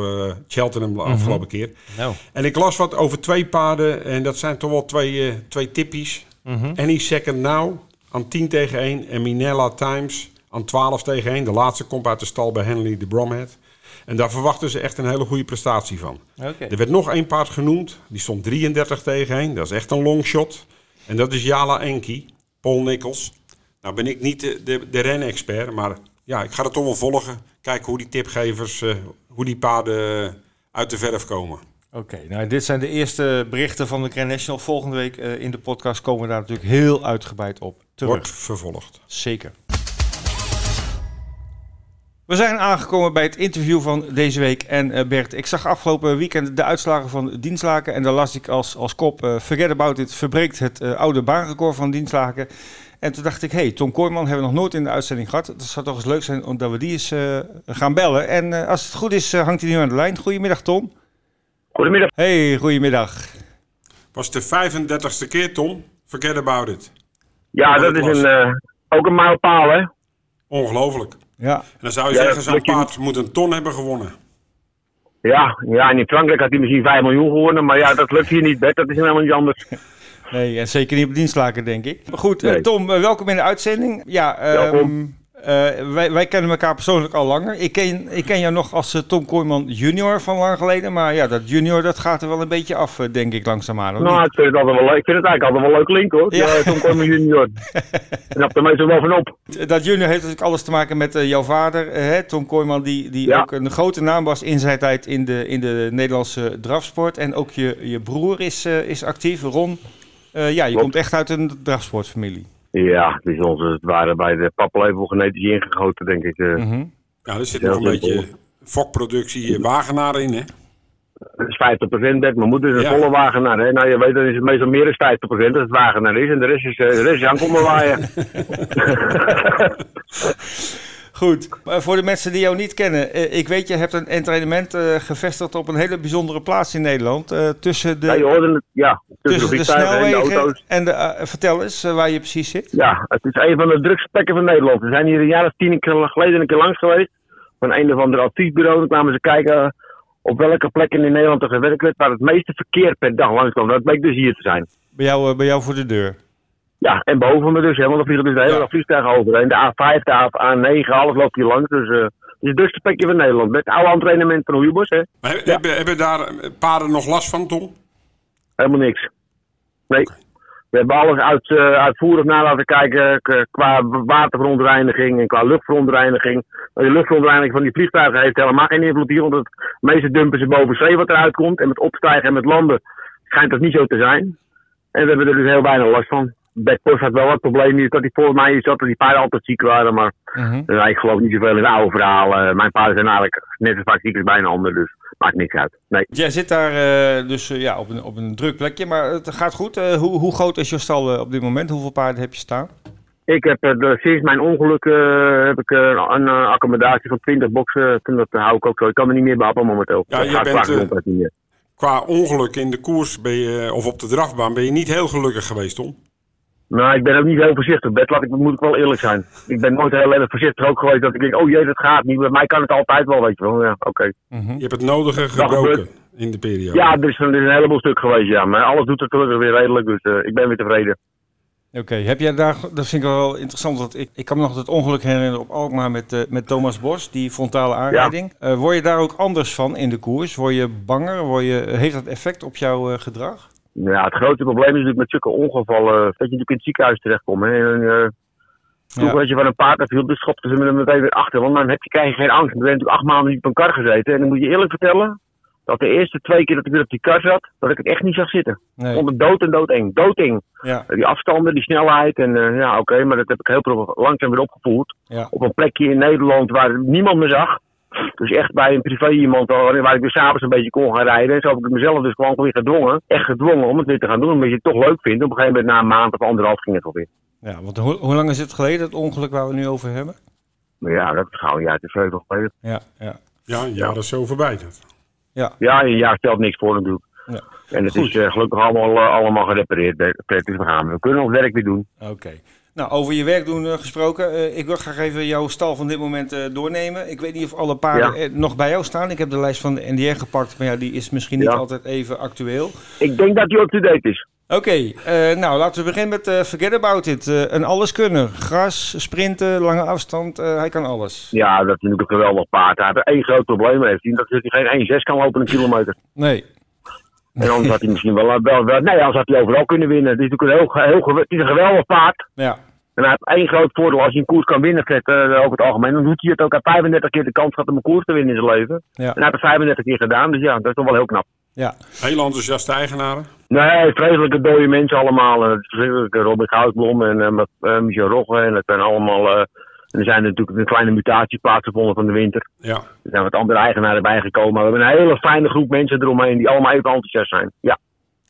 Cheltenham de afgelopen mm -hmm. keer. No. En ik las wat over twee paarden. En dat zijn toch wel twee, twee tippies. Mm -hmm. Any Second Now aan 10 tegen 1. En Minella Times aan 12 tegen 1. De laatste komt uit de stal bij Henry de Bromhead. En daar verwachten ze echt een hele goede prestatie van. Okay. Er werd nog één paard genoemd. Die stond 33 tegen 1. Dat is echt een longshot. En dat is Jala Enki, Paul Nichols. Nou ben ik niet de, de, de renexpert, maar ja, ik ga het toch wel volgen. Kijken hoe die tipgevers, eh, hoe die paarden uit de verf komen. Oké, nou dit zijn de eerste berichten van de Grand National. Volgende week eh, in de podcast komen we daar natuurlijk heel uitgebreid op terug. Wordt vervolgd. Zeker. We zijn aangekomen bij het interview van deze week. En uh, Bert, ik zag afgelopen weekend de uitslagen van Dienstlaken. En daar las ik als, als kop, uh, forget about it, verbreekt het uh, oude baanrecord van Dienstlaken. En toen dacht ik, hey, Tom Kooijman hebben we nog nooit in de uitzending gehad. Het zou toch eens leuk zijn omdat we die eens gaan bellen. En als het goed is, hangt hij nu aan de lijn. Goedemiddag, Tom. Goedemiddag. Hey, goedemiddag. Was de 35ste keer, Tom? Forget about it. Ja, dat is een, ook een mijlpaal, hè? Ongelooflijk. Ja. En dan zou je ja, zeggen, zo'n paard moet een ton hebben gewonnen. Ja, ja, en in Frankrijk had hij misschien 5 miljoen gewonnen. Maar ja, dat lukt hier niet, Bert. Dat is helemaal niet anders. Nee, en zeker niet op dienstlaken, denk ik. Maar goed, nee. Tom, welkom in de uitzending. Ja, um, uh, wij, wij, kennen elkaar persoonlijk al langer. Ik ken, ik ken jou nog als uh, Tom Kooijman junior van lang geleden. Maar ja, dat junior dat gaat er wel een beetje af, uh, denk ik, langzaamaan. Nou, ik vind, het altijd wel leuk. ik vind het eigenlijk altijd wel leuk link, hoor. Ja. Tom Kooijman junior. Knap er meestal wel van op. Dat junior heeft natuurlijk alles te maken met jouw vader, hè, Tom Kooijman. Die, die ja. ook een grote naam was in zijn tijd in de, in de Nederlandse drafsport. En ook je, je broer is, is actief, Ron. ja, je Klopt. komt echt uit een drafsportfamilie. Ja, het, is ons, het waren bij de paplepel genetisch ingegoten, denk ik. Uh. Mm -hmm. Ja, er zit nog een beetje fokproductie Wagenaar in, hè? Dat is 50% Bert. Mijn moeder is een ja. volle Wagenaar. Hè? Nou, je weet, dan is het meestal meer dan 50% dat het Wagenaar is. En de rest is, uh, de rest is aankomen waaien. Goed, voor de mensen die jou niet kennen. Uh, ik weet, je hebt een entrainement uh, gevestigd op een hele bijzondere plaats in Nederland. Uh, tussen de, ja, je hoorde het, ja, tussen, tussen de, de snelwegen en de auto's. En de, vertel eens waar je precies zit. Ja, het is een van de drukste plekken van Nederland. We zijn hier een jaar of tien geleden een keer langs geweest. Van een of ander adviesbureau. Dan kwamen ze kijken op welke plekken in Nederland er gewerkt werd. Waar het meeste verkeer per dag langskwam. Dat bleek dus hier te zijn. Bij jou, bij jou voor de deur? Ja, en boven me dus, hè, want dan vliegen dus de hele ja. vliegtuigen overheen. De A5, de A9, alles loopt hier langs. Dus uh, het is het plekje van Nederland. Met oude entrainement van Oeibos, hè. Maar ja. hebben, hebben daar paarden nog last van, Tom? Helemaal niks. Nee. Okay. We hebben alles uit, uh, uitvoerig naar laten kijken qua waterverontreiniging en qua luchtverontreiniging. De luchtverontreiniging van die vliegtuigen heeft helemaal geen invloed hier, want het meeste dumpen ze boven zee wat eruit komt. En met opstijgen en met landen schijnt dat niet zo te zijn. En we hebben er dus heel weinig last van. Backpost had wel wat problemen. Dat hij voor mij zat dat die paarden altijd ziek waren. Maar uh -huh. uh, ik geloof niet zoveel in de oude verhalen. mijn paarden zijn eigenlijk net zo vaak ziek als bijna ander. Dus maakt niks uit. Nee. Jij zit daar uh, dus uh, ja, op, een, op een druk plekje. Maar het gaat goed. hoe, hoe groot is je stal op dit moment? Hoeveel paarden heb je staan? Ik heb sinds mijn ongeluk heb ik een accommodatie van 20 boxen. Dat hou ik ook zo. Ik kan me niet meer behappen momenteel. Ja, je bent, niet meer. Qua ongeluk in de koers ben je, of op de drafbaan ben je niet heel gelukkig geweest, Tom? Nou, ik ben ook niet heel voorzichtig. Bed, laat ik, moet ik wel eerlijk zijn. Ik ben nooit heel erg voorzichtig ook geweest dat ik denk, oh jee, dat gaat niet. Bij mij kan het altijd wel, weet je wel. Ja, oké. Okay. Mm -hmm. Je hebt het nodige gebroken in de periode. Ja, er is, er is een heleboel stuk geweest, ja. Maar alles doet het gelukkig weer redelijk, dus uh, ik ben weer tevreden. Oké, okay. heb jij daar, dat vind ik wel interessant, want ik, ik kan me nog het ongeluk herinneren op Alkmaar met, uh, met Thomas Bos, die frontale aanrijding. Ja. Uh, word je daar ook anders van in de koers? Word je banger? Word je, heeft dat effect op jouw gedrag? Ja, het grote probleem is natuurlijk met zulke ongevallen dat je natuurlijk in het ziekenhuis terechtkomt. En, uh, Vroeger ja. als je van een paard viel, dus schopten ze me meteen weer achter. Want dan heb je, krijg je geen angst. Dan ben je natuurlijk acht maanden niet op een kar gezeten. En dan moet je eerlijk vertellen, dat de eerste twee keer dat ik weer op die kar zat, dat ik het echt niet zag zitten. Nee. Vond het dood en doodeng. Doodeng. Ja. Die afstanden, die snelheid. En uh, ja, oké, okay, maar dat heb ik heel langzaam weer opgevoerd. Ja. Op een plekje in Nederland waar niemand me zag. Dus echt bij een privé iemand waar ik weer s'avonds een beetje kon gaan rijden. En zo heb ik mezelf dus gewoon weer gedwongen. Echt gedwongen om het weer te gaan doen. Omdat je het toch leuk vindt. Op een gegeven moment na een maand of anderhalf ging het alweer. Ja, want hoe, hoe lang is het geleden, het ongeluk waar we nu over hebben? Maar ja, dat is gauw een jaar te zeven geleden. Ja, ja. Ja, een jaar ja. is zo voorbij. Dat. Ja. ja, een jaar stelt niks voor natuurlijk. Ja. En het Goed. is uh, gelukkig allemaal, uh, allemaal gerepareerd. Dus we gaan. We kunnen ons werk weer doen. Oké. Okay. Nou, over je werk doen uh, gesproken. Uh, ik wil graag even jouw stal van dit moment uh, doornemen. Ik weet niet of alle paarden ja. nog bij jou staan. Ik heb de lijst van de NDR gepakt, maar ja, die is misschien niet altijd even actueel. Ik denk dat die up-to-date is. Oké, okay, nou laten we beginnen met Forget About It. een alleskunner. Gras, sprinten, lange afstand, hij kan alles. Ja, dat is natuurlijk een geweldig paard. Hij heeft één groot probleem heeft. Dat hij geen 1,6 kan lopen een kilometer. Nee. En anders had hij misschien wel, wel, wel... Nee, anders had hij overal kunnen winnen. Het is natuurlijk een heel, heel, het is een geweldig paard. Ja. En hij heeft één groot voordeel. Als hij een koers kan winnen, Fred, eh, over het algemeen, dan doet hij het ook. Hij heeft 35 keer de kans gehad om een koers te winnen in zijn leven. Ja. En hij heeft het 35 keer gedaan. Dus ja, dat is toch wel heel knap. Ja, Heel enthousiaste eigenaren. Nee, vreselijke dode mensen allemaal. Is verschrikkelijk. Robin Goudblom en eh, eh, Michel Rogge. En het zijn allemaal... eh, en er zijn natuurlijk een kleine mutatie plaatsgevonden van de winter. Ja. Er zijn wat andere eigenaren bijgekomen. We hebben een hele fijne groep mensen eromheen die allemaal even enthousiast zijn. Ja.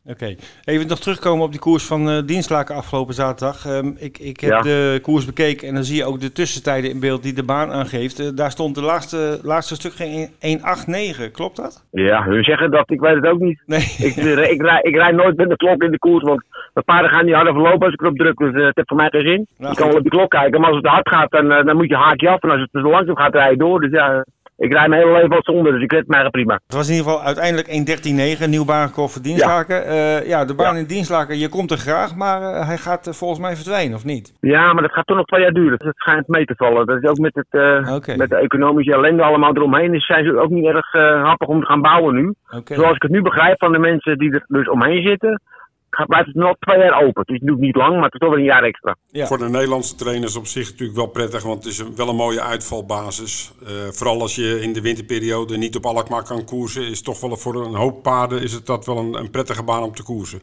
Oké. Even nog terugkomen op die koers van eh Dienstlaken afgelopen zaterdag. Ehm, ik, ik heb Ja. de koers bekeken en dan zie je ook de tussentijden in beeld die de baan aangeeft. Eh, daar stond de laatste, laatste stuk geen 1.8.9, klopt dat? Ja, hun zeggen dat, ik weet het ook niet. Nee. Ik, eh, ik, rij, ik rijd nooit met de klok in de koers, want de paarden gaan niet harder verlopen als ik erop druk. Dus eh, het heeft voor mij geen zin. Nou, je kan wel op de klok kijken, maar als het te hard gaat, dan, dan moet je haakje af. En als het te langzaam gaat, rij je door. Dus ja, ik rijd mijn hele leven al zonder, dus ik red mij prima. Het was in ieder geval uiteindelijk 1.13.9, nieuw baanrecord voor Dienstlaken. Ja, ja de baan Ja. in Dienstlaken, je komt er graag, maar eh, hij gaat eh, volgens mij verdwijnen, of niet? Ja, maar dat gaat toch nog twee jaar duren. Dus het schijnt mee te vallen. Dat is ook met, het, eh, met de economische ellende allemaal eromheen. Dus zijn ze ook niet erg eh, happig om te gaan bouwen nu. Zoals ik het nu begrijp van de mensen die er dus omheen zitten, blijft het nog twee jaar open. Het is natuurlijk niet lang, maar het is toch wel een jaar extra. Ja. Voor de Nederlandse trainers op zich natuurlijk wel prettig, want het is een, wel een mooie uitvalbasis. Eh, vooral als je in de winterperiode niet op Alkmaar kan koersen, is toch wel voor een hoop paarden is het dat wel een, een prettige baan om te koersen.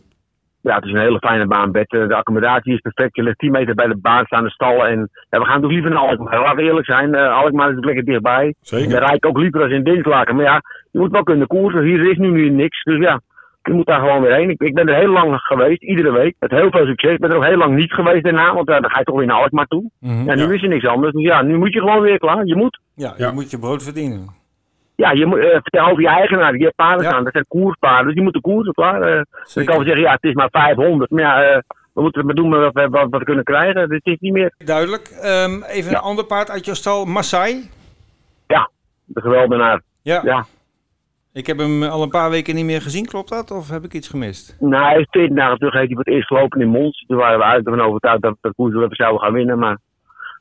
Ja, het is een hele fijne baan. Bed. Eh, De accommodatie is perfect. Je ligt 10 meter bij de baan staan de stallen. En ja, we gaan toch liever naar Alkmaar. Laten we eerlijk zijn. eh Alkmaar is lekker dichtbij. Zeker. Daar rijd ik ook liever als in Dinslaken. Maar ja, je moet wel kunnen koersen. Hier is nu, nu niks. Dus ja, je moet daar gewoon weer heen. Ik, ik ben er heel lang geweest, iedere week. Met heel veel succes. Ik ben er ook heel lang niet geweest daarna. Want eh, dan ga je toch weer naar Alkmaar toe. Mhm. Ja, nu Ja. is er niks anders. Dus ja, nu moet je gewoon weer klaar. Je moet. Ja, Ja. je moet je brood verdienen. Ja, je moet, eh, vertel over je eigenaar. Je hebt paarden Ja. staan. Dat zijn koerspaarden. Dus die moeten koersen, klaar. Eh, dus ik Zeker. kan wel zeggen, ja, het is maar 500. Maar ja, eh, we moeten het maar doen met wat we, wat we kunnen krijgen. Dus het is niet meer... Duidelijk. Ehm, even Ja. een ander paard uit jouw stal, Masai. Ja, de geweldenaar. Ja. Ja. Ik heb hem al een paar weken niet meer gezien, klopt dat? Of heb ik iets gemist? Nou, hij is 14 dagen terug heeft hij voor het eerst gelopen in Mons. Toen waren we eigenlijk ervan overtuigd dat de koers even zouden gaan winnen. Maar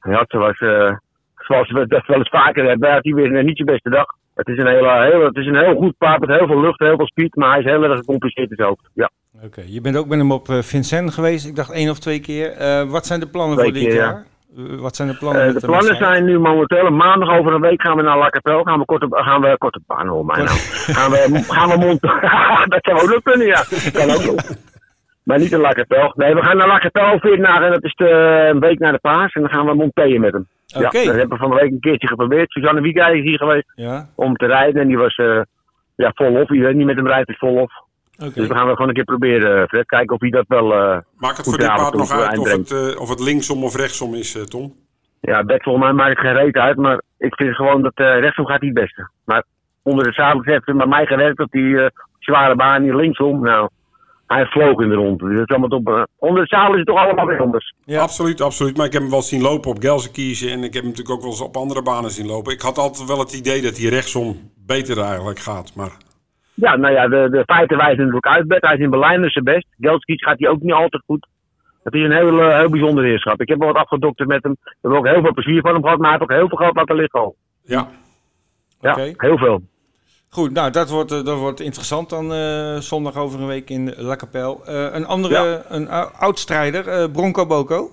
ja, zoals, eh, zoals we dat wel eens vaker hebben, had hij weer niet zijn beste dag. Het is een, hele, heel, het is een heel goed paard met heel veel lucht, heel veel speed. Maar hij is heel erg gecompliceerd in zijn hoofd. Ja, Oké, je bent ook met hem op eh, Vincent geweest. Ik dacht één of twee keer. Eh, wat zijn de plannen Twee voor dit keer, jaar? Eh, wat zijn de plannen? Eh, de plannen zijn nu momenteel, maandag over een week gaan we naar La Capelle. Gaan we korte, gaan we, korte baan, hoor mij nou. Gaan we, gaan we mond, dat zou ook nog kunnen, ja. Kan ook nog. Maar niet in La Capelle. Nee, we gaan naar La Capelle 14 dagen en dat is de, een week naar de paas. En dan gaan we Montpellier met hem. Oké. Ja, dat hebben we van de week een keertje geprobeerd. Suzanne Wiegij is hier geweest Ja, om te rijden en die was eh ja, volop. Iedereen die met hem rijdt is volop. Oké. Dus we gaan het gewoon een keer proberen, eh, Fred. Kijken of hij dat wel... eh, Maakt het voor dit paard nog uit of het, eh, of het linksom of rechtsom is, eh, Tom? Ja, Bert, volgens mij maakt het geen reet uit, maar ik vind gewoon dat eh rechtsom gaat niet het beste. Maar onder de zadel heeft het bij mij gewerkt op die eh, zware baan, die linksom. Nou, hij vloog in de rond. Dus dat is allemaal op, onder de zadel is het toch allemaal weer anders. Ja. Absoluut, absoluut. Maar ik heb hem wel zien lopen op Gelsenkirchen en ik heb hem natuurlijk ook wel eens op andere banen zien lopen. Ik had altijd wel het idee dat hij rechtsom beter eigenlijk gaat. Maar Ja, nou ja, de, de feiten wijzen natuurlijk uit. Bert, hij is in Berlijn dus zijn best. Gelskies gaat hij ook niet altijd goed. Het is een heel, eh, heel bijzonder heerschap. Ik heb wel wat afgedokterd met hem. We hebben ook heel veel plezier van hem gehad, maar hij heeft ook heel veel geld laten liggen al. ja, Ja, Oké. heel veel. Goed, nou dat wordt, eh, dat wordt interessant dan eh, zondag over een week in La Capelle. Een andere, Ja. een ou- oud-strijder, eh, Bronco Boko.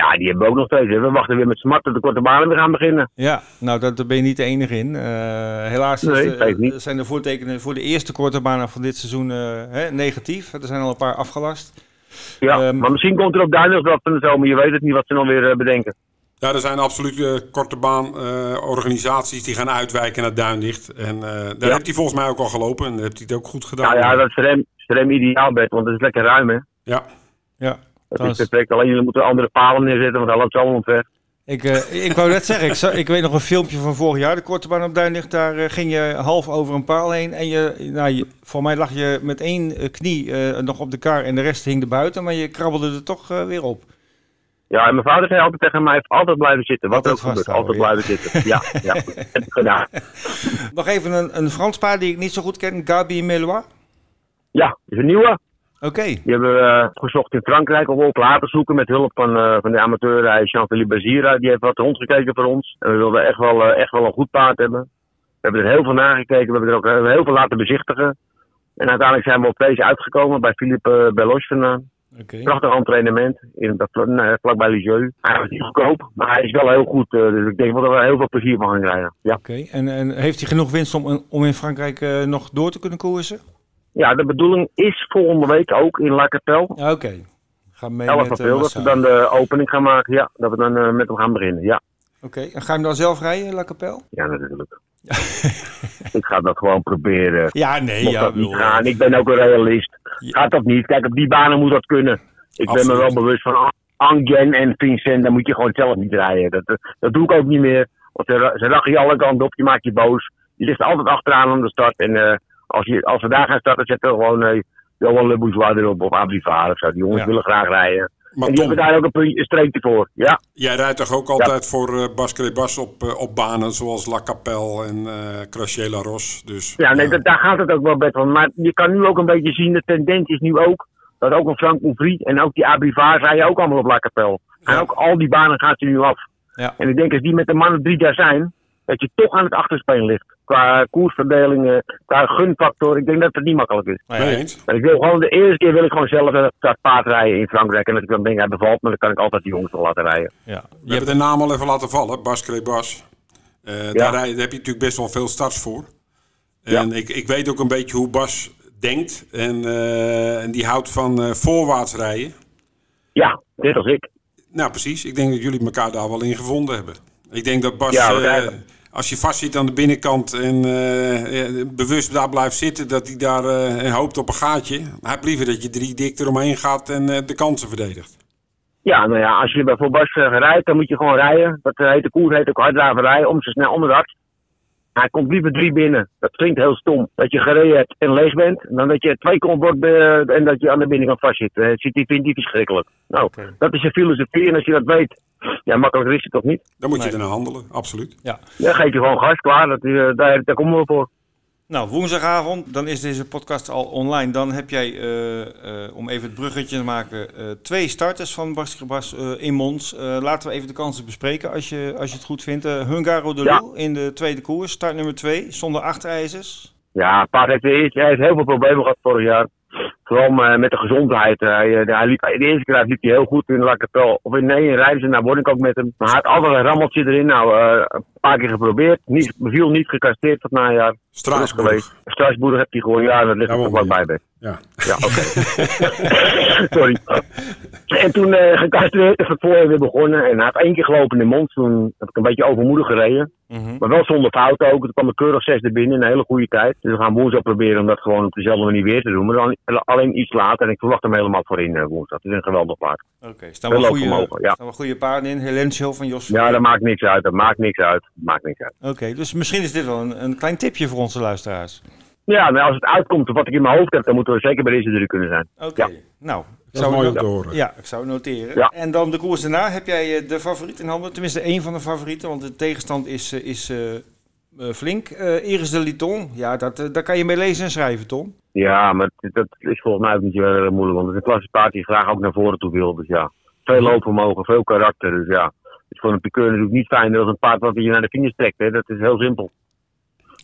Ja, die hebben we ook nog steeds. hè. We wachten weer met smart tot de korte banen weer gaan beginnen. Ja, nou dat, daar ben je niet de enige in. Eh, helaas is Nee, de- niet. zijn de voortekenen voor de eerste korte banen van dit seizoen eh, hè, negatief. Er zijn al een paar afgelast. Ja, Ehm, maar misschien komt er ook duidelijk wat van de zomer. Je weet het niet wat ze dan weer eh, bedenken. ja er zijn absoluut eh, korte baan eh, organisaties die gaan uitwijken naar Duindicht. En eh, daar Ja. heeft hij volgens mij ook al gelopen en daar heeft hij het ook goed gedaan. Nou ja, dat is voor hem, is voor hem ideaal, Bert, want het is lekker ruim, hè. Ja. Ja, Dat is perfect. Alleen jullie moeten andere palen neerzetten, want hij loopt allemaal weg. ik, eh, ik wou net zeggen, ik, ik weet nog een filmpje van vorig jaar, de korte baan op Duinlicht. Daar eh, ging je half over een paal heen. En je, nou, je, voor mij lag je met één eh, knie nog op de kar en de rest hing er buiten. Maar je krabbelde er toch weer op. Ja, en mijn vader zei altijd tegen mij, altijd blijven zitten. Wat er ook Altijd gebeurt, altijd blijven zitten. Ja, ja. Heb ik gedaan. Nog even een, een Frans paard die ik niet zo goed ken, Gabi Melois. Ja, dat is een nieuwe. Oké, Die hebben we eh, gezocht in Frankrijk of op laten zoeken met hulp van, eh, van de amateur Jean-Philippe Bazira. Die heeft wat rondgekeken voor ons. En we wilden echt wel, eh, echt wel een goed paard hebben. We hebben er heel veel nagekeken. We hebben er ook heel veel laten bezichtigen. En uiteindelijk zijn we op deze uitgekomen bij Philippe Beloche vandaan. Oké. Prachtig entraînement in, dat, vlakbij Lisieux. Hij was niet goedkoop, maar hij is wel heel goed. Dus ik denk dat we er heel veel plezier van gaan krijgen. Ja. Oké, en, en heeft hij genoeg winst om, om in Frankrijk uh, nog door te kunnen koersen? Ja, de bedoeling is volgende week ook in La Capelle. Oké. Okay. Ga mee 11 met, april, dat we dan de opening gaan maken. Ja, dat we dan met hem gaan beginnen. Ja. Oké, en ga je hem dan zelf rijden in La Capelle? Ja, natuurlijk. ik ga dat gewoon proberen. Ja, nee, Mocht ja. dat niet gaan. Ik ben ook een realist. Gaat dat niet? Kijk, op die banen moet dat kunnen. Ik ben me wel bewust van Angen en Vincent, dan moet je gewoon zelf niet rijden. Dat, dat doe ik ook niet meer. Want ze, ze rachen je alle kanten op, je maakt je boos. Je ligt altijd achteraan aan de start. En uh, als, je, als we daar gaan starten, zetten we gewoon uh, Johan Le Bourgeois erop of Abrivard of zo. Die jongens Ja. willen graag rijden. Maar en die Tom, hebben daar ook een, puntje, een streepje voor. Ja, jij rijdt toch ook altijd voor eh Bas Bas op, eh, op banen zoals La Capelle en eh Crachier La Ros. Dus, ja, nee, dat, daar gaat het ook wel best van. Maar je kan nu ook een beetje zien, de tendens is nu ook... dat ook een Frank Ouvry en ook die Abrivard rijden ook allemaal op La Capelle. En ook al die banen gaat hij nu af. Ja. En ik denk als die met de mannen drie daar zijn, dat je toch aan het achterspeen ligt. Qua koersverdeling, eh, qua gunfactor. Ik denk dat het niet makkelijk is. Eens? Maar ik wil gewoon, de eerste keer wil ik gewoon zelf eh, dat paard rijden in Frankrijk. En als ik dan denk, hij bevalt me, dan kan ik altijd die jongens wel laten rijden. ja. Je We hebt- hebben de naam al even laten vallen, Bas Bas. Eh daar, heb je natuurlijk best wel veel starts voor. En ik, ik weet ook een beetje hoe Bas denkt. En, eh, en die houdt van eh, voorwaarts rijden. Ja, net als ik. Nou, precies. Ik denk dat jullie elkaar daar wel in gevonden hebben. Ik denk dat Bas, Ja, eh, als je vast zit aan de binnenkant en eh, eh, bewust daar blijft zitten, dat hij daar eh, hoopt op een gaatje. Hij liever dat je drie dik eromheen gaat en de kansen verdedigt. Ja, nou ja, als je bij uh, rijdt, dan moet je gewoon rijden. Dat uh, heet de koers, heet ook harddraverij, om zo snel onder. Hij komt liever drie binnen. Dat klinkt heel stom. Dat je gereden hebt en leeg bent, dan dat je twee komt wordt uh, en dat je aan de binnenkant vast zit. Uh, zit die vindt die verschrikkelijk. Nou, dat is je filosofie en als je dat weet, ja, makkelijker is het toch niet? Dan moet Nee. je ernaar handelen, absoluut. ja. Dan geef je gewoon gas, klaar. Dat, uh, daar, daar komen we voor. Nou, woensdagavond, dan is deze podcast al online. Dan heb jij, eh, eh, om even het bruggetje te maken, eh, twee starters van Basketbas in Mons. Laten we even de kansen bespreken als je, als je het goed vindt. Hungaro de Ja. In de tweede koers, start nummer twee, zonder achterijzers. Ja, Paard heeft, hij heeft heel veel problemen gehad vorig jaar. Vooral uh, met de gezondheid. Hij, uh, hij liep, de eerste keer liep hij heel goed in La Capelle. Of in, nee, in Rijnsen, daar word ik ook met hem. Maar hij had altijd een rammeltje erin. Nou, uh, een paar keer geprobeerd. Niet, beviel niet gecastreerd najaar. Dat Straatsburg. geweest. Straatsburg heeft hij gewoon, ja, dat ligt er Ja, wel wel bij. Ja. Ja, oké. Sorry. En toen uh, gecastreerd, is het voorjaar weer begonnen. En hij heeft één keer gelopen in de mond. Toen heb ik een beetje overmoedig gereden. Mhm. Maar wel zonder fout ook. Er kwam een keurig zesde binnen in een hele goede tijd. Dus we gaan woensdag proberen om dat gewoon op dezelfde manier weer te doen. Maar dan alleen iets later. En ik verwacht hem helemaal voorin uh, woensdag. Het is een geweldig paard. Oké, staan wel Heel goede, ja. staan wel goede paarden in. Helencio van Jos. Ja, dat maakt niks uit. Dat maakt niks uit. Dat maakt niks uit. Oké, dus misschien is dit wel een, een klein tipje voor onze luisteraars. Ja, maar als het uitkomt wat ik in mijn hoofd heb, dan moeten we zeker bij deze drie kunnen zijn. Oké, Ja. nou. Ik Dat is zou mooi om te horen. Ja, ik zou het noteren. Ja. En dan de koers daarna heb jij eh, de favoriet in handen. Tenminste, één van de favorieten, want de tegenstand is, eh, is eh, flink. Eh Iris de Liton, ja, dat, eh, daar kan je mee lezen en schrijven, Tom. Ja, maar dat, is volgens mij ook niet zo heel erg moeilijk. Want het is een klasse paard die graag ook naar voren toe wil. Dus ja, veel loopvermogen, veel karakter. Dus ja, het is voor een piqueur natuurlijk niet fijn als een paard wat je naar de finish trekt. Hè. Dat is heel simpel.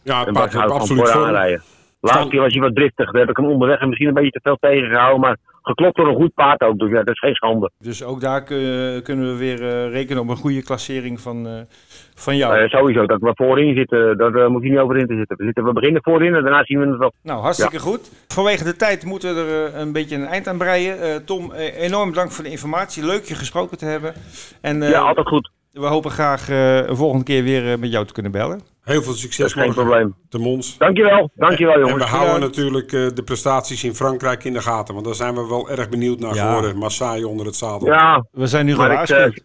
Ja, En houdt absoluut vooraan vorm. rijden. Laatste keer was hij wat driftig. Daar heb ik hem onderweg en misschien een beetje te veel tegengehouden. Maar geklopt door een goed paard ook. Dus ja, dat is geen schande. Dus ook daar kun- kunnen we weer eh, rekenen op een goede klassering van, eh, van jou. Eh, sowieso, dat we voorin zitten, daar eh, moet je niet over in te zitten. We, zitten. we beginnen voorin en daarna zien we het wel. Nou, hartstikke goed. Vanwege de tijd moeten we er een beetje een eind aan breien. Eh, Tom, enorm bedankt voor de informatie. Leuk je gesproken te hebben. En eh, ja, altijd goed. We hopen graag eh, een volgende keer weer eh, met jou te kunnen bellen. Heel veel succes geen probleem. te Mons. Dankjewel, dankjewel En we jongens. houden natuurlijk eh, de prestaties in Frankrijk in de gaten. Want daar zijn we wel erg benieuwd naar Ja. geworden. Onder het zadel. Ja, We zijn nu gewaarschuwd.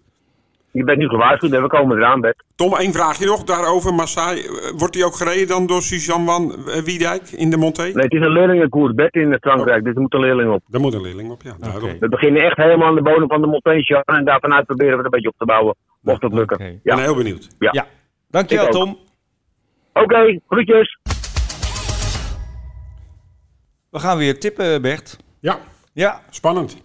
Je bent nu gewaarschuwd en we komen eraan, Bert. Tom, één vraagje nog daarover. Marseille, eh, wordt die ook gereden dan door Suzanne Van eh, Wiedijk in de Monté? Nee, het is een leerlingenkoers, Bert in Frankrijk, dus er moet een leerling op. Daar moet een leerling op, ja. Oké. We beginnen echt helemaal aan de bodem van de Montaigne en daar vanuit proberen we het een beetje op te bouwen. Mocht dat lukken. Oké. Ik Ja. ben heel benieuwd. Ja, dankjewel. Tom. Oké, groetjes. We gaan weer tippen, Bert. Ja, Ja, spannend.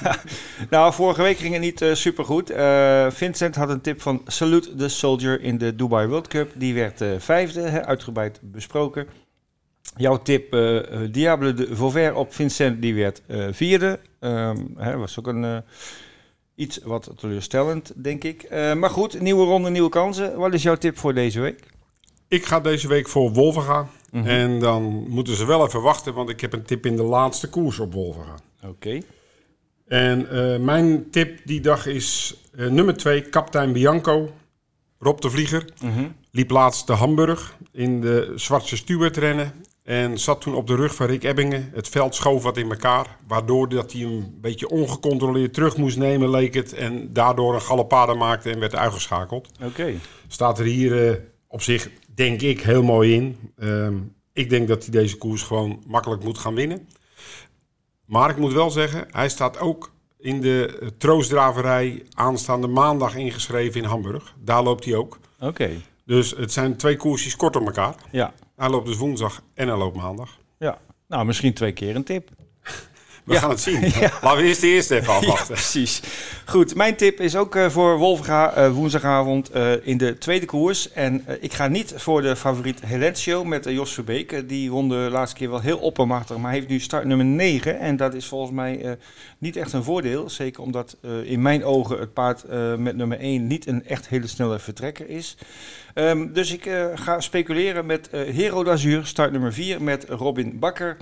nou, vorige week ging het niet super supergoed. Eh, Vincent had een tip van Salute the Soldier in de Dubai World Cup. Die werd eh, vijfde, hè, uitgebreid besproken. Jouw tip, uh, Diable de Vauvert op Vincent, die werd uh, vierde. Um, hè, was ook een, uh, iets wat teleurstellend, denk ik. maar goed, nieuwe ronde, nieuwe kansen. Wat is jouw tip voor deze week? Ik ga deze week voor Wolvenga. Mm -hmm. En dan moeten ze wel even wachten, want ik heb een tip in de laatste koers op Wolvenga. Oké. Okay. En mijn tip die dag is nummer 2, kapitein Bianco. Rob de Vlieger. Mm -hmm. Liep laatst de Hamburg in de Zwarte Stuart rennen. En zat toen op de rug van Rick Ebbingen. Het veld schoof wat in elkaar. Waardoor dat hij een beetje ongecontroleerd terug moest nemen, leek het. En daardoor een galopade maakte en werd uitgeschakeld. Oké. Okay. Staat er hier uh, op zich, denk ik, heel mooi in. Um, ik denk dat hij deze koers gewoon makkelijk moet gaan winnen. Maar ik moet wel zeggen, hij staat ook in de troostdraverij aanstaande maandag ingeschreven in Hamburg. Daar loopt hij ook. Oké. Okay. Dus het zijn twee koersjes kort op elkaar. Ja. Hij loopt dus woensdag en hij loopt maandag. Ja, nou misschien twee keer een tip. We ja. gaan het zien. Ja. Laten we eerst de eerste even afwachten. Ja, precies. Goed, mijn tip is ook uh, voor Wolfga uh, woensdagavond uh, in de tweede koers. En ik ga niet voor de favoriet Helentio met Jos Verbeek. die won de laatste keer wel heel oppermachtig, maar heeft nu start nummer 9. En dat is volgens mij niet echt een voordeel. Zeker omdat in mijn ogen het paard met nummer 1 niet een echt hele snelle vertrekker is. Um, dus ik ga speculeren met Hero d'Azur, start nummer 4 met Robin Bakker.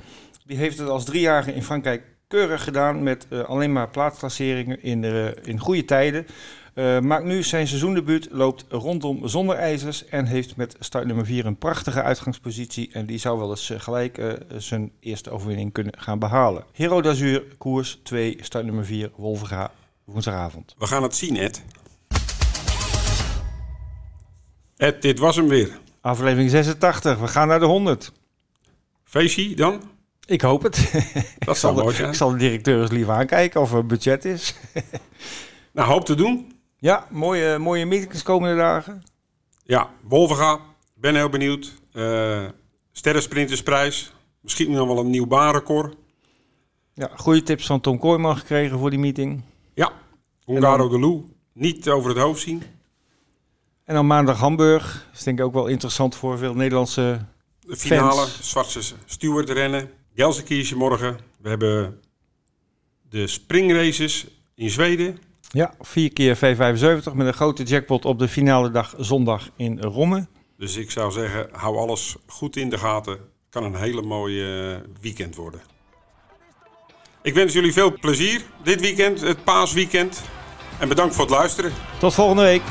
Die heeft het als driejarige in Frankrijk keurig gedaan met uh, alleen maar plaatsklasseringen in, uh, in goede tijden. Uh, maakt nu zijn seizoendebuut, loopt rondom zonder ijzers en heeft met start nummer 4 een prachtige uitgangspositie. En die zou wel eens gelijk zijn eerste overwinning kunnen gaan behalen. Hero d'Azur, koers 2, start nummer 4, Wolverga, woensdagavond. We gaan het zien, Ed. Ed, dit was hem weer. Aflevering 86, we gaan naar de 100. Feestje dan? Ik hoop het. Dat mooi zijn. Ik zal de directeur eens lief aankijken of er budget is. nou, hoop te doen. Ja, mooie, mooie meetings komende dagen. Ja, Wolvenga. Ben heel benieuwd. Uh, Sterrensprintersprijs. Misschien nog wel een nieuw baanrecord. Ja, goede tips van Tom Kooijman gekregen voor die meeting. Ja, Hungaro de Lou. Niet over het hoofd zien. En dan maandag Hamburg. Dat is denk ik ook wel interessant voor veel Nederlandse De finale, Zwarte Stewart rennen. Gelsenkirchen morgen. We hebben de springraces in Zweden. Ja, vier keer V75 met een grote jackpot op de finale dag zondag in Romme. Dus ik zou zeggen, hou alles goed in de gaten. Kan een hele mooie weekend worden. Ik wens jullie veel plezier dit weekend, het paasweekend. En bedankt voor het luisteren. Tot volgende week.